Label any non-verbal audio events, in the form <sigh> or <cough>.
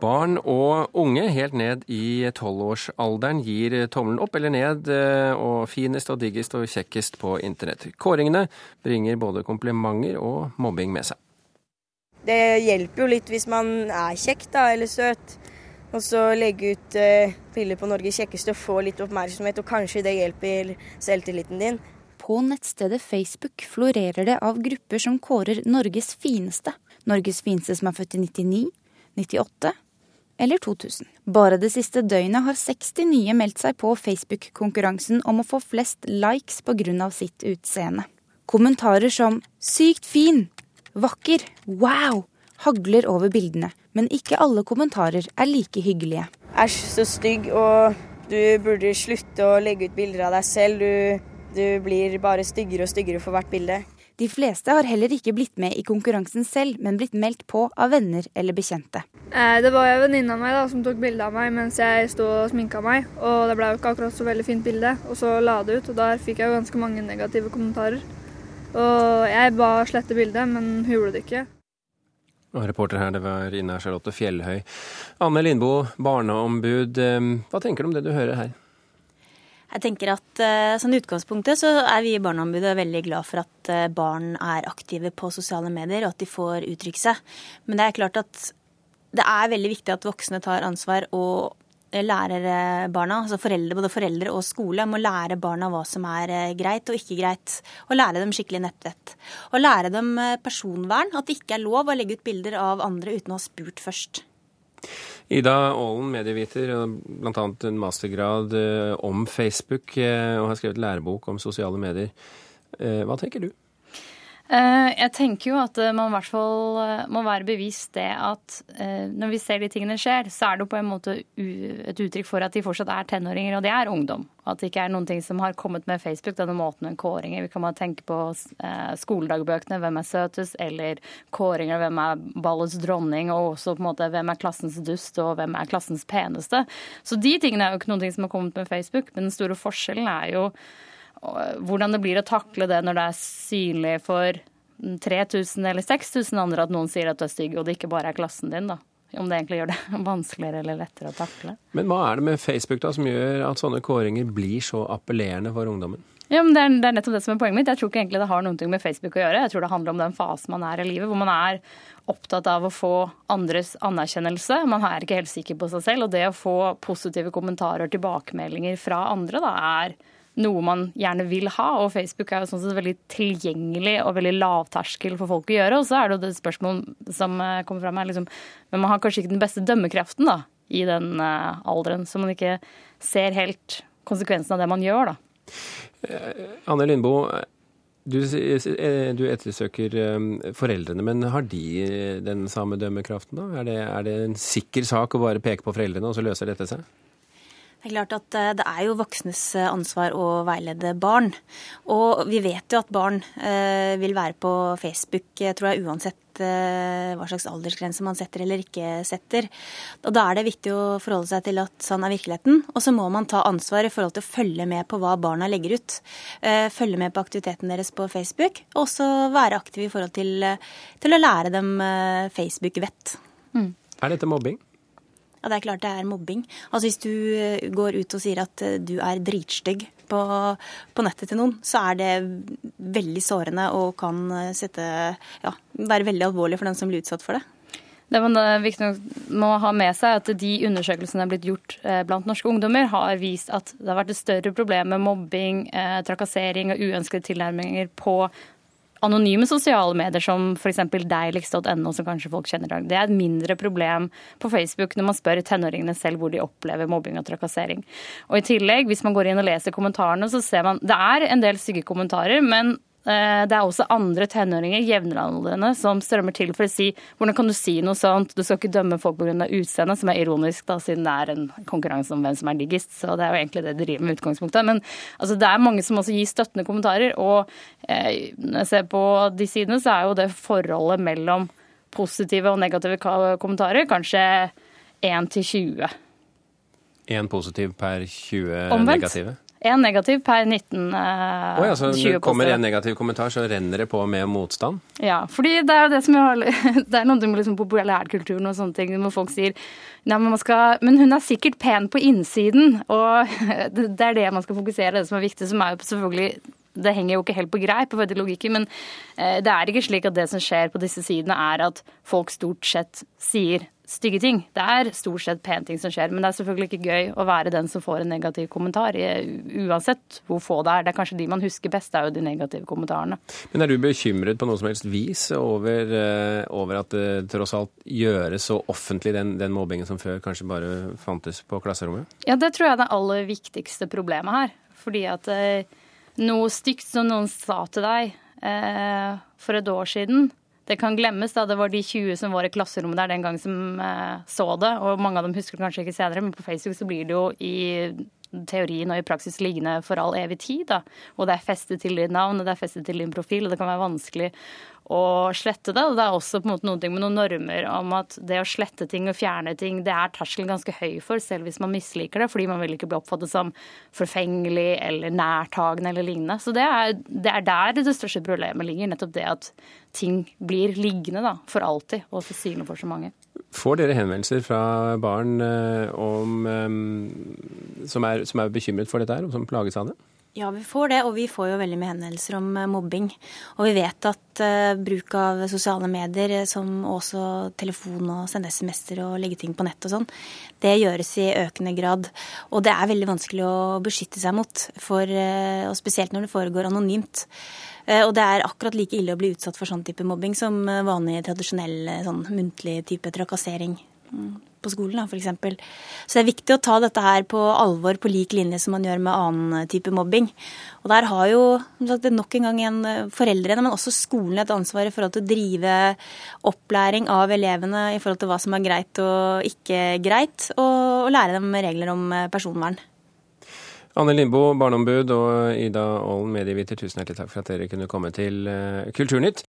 Barn og unge helt ned i tolvårsalderen gir tommelen opp eller ned eh, og finest og diggest og kjekkest på internett. Kåringene bringer både komplimenter og mobbing med seg. Det hjelper jo litt hvis man er kjekk da, eller søt. Og så legge ut uh, bilder på Norges kjekkeste og få litt oppmerksomhet, og kanskje det hjelper selvtilliten din. På nettstedet Facebook florerer det av grupper som kårer Norges fineste. Norges fineste som er født i 99, 98 eller 2000. Bare det siste døgnet har 60 nye meldt seg på Facebook-konkurransen om å få flest likes pga. sitt utseende. Kommentarer som 'sykt fin', 'vakker', 'wow' hagler over bildene. Men ikke alle kommentarer er like hyggelige. Æsj, så stygg, og du burde slutte å legge ut bilder av deg selv. Du, du blir bare styggere og styggere for hvert bilde. De fleste har heller ikke blitt med i konkurransen selv, men blitt meldt på av venner eller bekjente. Eh, det var en venninne av meg da, som tok bilde av meg mens jeg sto og sminka meg. Og det ble jo ikke akkurat så veldig fint bilde. Og så la det ut, og der fikk jeg jo ganske mange negative kommentarer. Og jeg ba slette bildet, men hun gjorde det ikke. Og reporter her, det var Ina Charlotte Fjellhøy. Anne Lindboe, barneombud. Eh, hva tenker du om det du hører her? Jeg tenker at eh, sånn utgangspunktet så er vi i Barneombudet veldig glad for at eh, barn er aktive på sosiale medier, og at de får uttrykke seg. Men det er klart at det er veldig viktig at voksne tar ansvar og lærer barna, altså foreldre, både foreldre og skole, må lære barna hva som er eh, greit og ikke greit. Og lære dem skikkelig nettvett. Og lære dem personvern, at det ikke er lov å legge ut bilder av andre uten å ha spurt først. Ida Aalen, medieviter, bl.a. en mastergrad eh, om Facebook, eh, og har skrevet lærebok om sosiale medier. Eh, hva tenker du? Eh, jeg tenker jo at eh, man i hvert fall eh, må være bevisst det at når vi ser de tingene skjer, så er det på en måte et uttrykk for at de fortsatt er tenåringer, og de er ungdom. At det ikke er noen ting som har kommet med Facebook, denne måten med kåringer. Vi kan bare tenke på skoledagbøkene, hvem er søtest, eller kåringer, hvem er ballets dronning, og også på en måte hvem er klassens dust, og hvem er klassens peneste. Så de tingene er jo ikke noen ting som har kommet med Facebook, men den store forskjellen er jo hvordan det blir å takle det når det er synlig for 3000 eller 6000 andre at noen sier at du er stygg, og det ikke bare er klassen din, da. Om det egentlig gjør det <laughs> vanskeligere eller lettere å takle. Men hva er det med Facebook da som gjør at sånne kåringer blir så appellerende for ungdommen? Ja, men det er, det er, nettopp det som er poenget mitt. Jeg tror ikke egentlig det har noe med Facebook å gjøre. Jeg tror det handler om den fasen man er i livet, hvor man er opptatt av å få andres anerkjennelse. Man er ikke helt sikker på seg selv. Og det å få positive kommentarer og tilbakemeldinger fra andre da, er noe man gjerne vil ha. Og Facebook er jo sånn sett veldig tilgjengelig og veldig lavterskel for folk å gjøre. Og så er det jo det spørsmålet som eh, kommer fram her, liksom, men man har kanskje ikke den beste dømmekraften da, i den uh, alderen. Så man ikke ser helt konsekvensen av det man gjør, da. Eh, Anne Lindboe, du, du, ettersøker foreldrene, men har de den samme dømmekraften, da? Er det, er det en sikker sak å bare peke på foreldrene, og så løser dette seg? Det er klart at eh, det er jo voksnes eh, ansvar å veilede barn. Og vi vet jo at barn eh, vil være på Facebook tror jeg, uansett hva slags aldersgrense man setter eller ikke setter. Og Da er det viktig å forholde seg til at sånn er virkeligheten. Og så må man ta ansvar i forhold til å følge med på hva barna legger ut. Følge med på aktiviteten deres på Facebook, og også være aktiv i forhold til, til å lære dem Facebook-vett. Mm. Er dette mobbing? Ja, det er klart det er mobbing. Altså Hvis du eh, går ut og sier at eh, du er dritstygg på, på nettet til noen, så er det veldig sårende og kan eh, sette, ja, være veldig alvorlig for den som blir utsatt for det. Det man er må ha med seg at De undersøkelsene som er blitt gjort blant norske ungdommer, har vist at det har vært et større problem med mobbing, trakassering og uønskede tilnærminger på anonyme sosiale medier som f.eks. deiligst.no, som kanskje folk kjenner i dag. Det er et mindre problem på Facebook når man spør tenåringene selv hvor de opplever mobbing og trakassering. Og i tillegg, hvis man går inn og leser kommentarene, så ser man det er en del stygge kommentarer, men det er også andre tenåringer, jevnaldrende, som strømmer til for å si hvordan kan du si noe sånt, du skal ikke dømme folk pga. utseendet, som er ironisk da, siden det er en konkurranse om hvem som er diggest. Så det er jo egentlig det de driver med utgangspunktet. Men altså, det er mange som også gir støttende kommentarer. Og eh, når jeg ser på de sidene, så er jo det forholdet mellom positive og negative kommentarer kanskje 1 til 20. Én positiv per 20 Omvendt. negative? Én negativ per 19 eh, oh, ja, så 20 poster. kommer en negativ kommentar, så renner det på med motstand? Ja, fordi det er jo det som har <laughs> Det er noe med liksom populærkulturen og sånne ting hvor folk sier Nei, men, man skal, men hun er sikkert pen på innsiden, og <laughs> det det er det man skal fokusere det som er viktig, som er jo selvfølgelig det henger jo ikke helt på greip, på logikken, men eh, det er ikke slik at det som skjer på disse sidene, er at folk stort sett sier stygge ting. Det er stort sett pene ting som skjer, men det er selvfølgelig ikke gøy å være den som får en negativ kommentar, uansett hvor få det er. Det er kanskje de man husker best, det er jo de negative kommentarene. Men er du bekymret på noe som helst vis over, eh, over at det tross alt gjøres så offentlig, den, den mobbingen som før kanskje bare fantes på klasserommet? Ja, det tror jeg er det aller viktigste problemet her. Fordi at eh, noe stygt som noen sa til deg eh, for et år siden, det kan glemmes. da Det var de 20 som var i klasserommet der den gang som eh, så det. Og mange av dem husker det kanskje ikke senere, men på Facebook så blir det jo i teorien og i praksis liggende for all evig tid. da. Og det er festet til ditt navn, og det er festet til din profil, og det kan være vanskelig å slette det. Og det er også på en måte noen ting med noen normer om at det å slette ting og fjerne ting, det er terskelen ganske høy for, selv hvis man misliker det, fordi man vil ikke bli oppfattet som forfengelig eller nærtagende eller lignende. Så det er, det er der det største problemet ligger, nettopp det at ting blir liggende da, for alltid, og synlig for så mange. Får dere henvendelser fra barn eh, om, eh, som, er, som er bekymret for dette her, og som plages av det? Ja, vi får det, og vi får jo veldig mye henvendelser om eh, mobbing. Og vi vet at uh, bruk av sosiale medier, eh, som også telefon og sende SMS-er og legge ting på nett og sånn, det gjøres i økende grad. Og det er veldig vanskelig å beskytte seg mot, for, uh, og spesielt når det foregår anonymt. Uh, og det er akkurat like ille å bli utsatt for sånn type mobbing som vanlig, tradisjonell sånn muntlig type trakassering mm, på skolen, f.eks. Så det er viktig å ta dette her på alvor på lik linje som man gjør med annen type mobbing. Og der har jo sagt, nok en gang igjen foreldrene, men også skolen et ansvar i forhold til å drive opplæring av elevene i forhold til hva som er greit og ikke greit, og, og lære dem regler om personvern. Anne Lindboe, barneombud, og Ida Aalen, medieviter, tusen hjertelig takk for at dere kunne komme til Kulturnytt.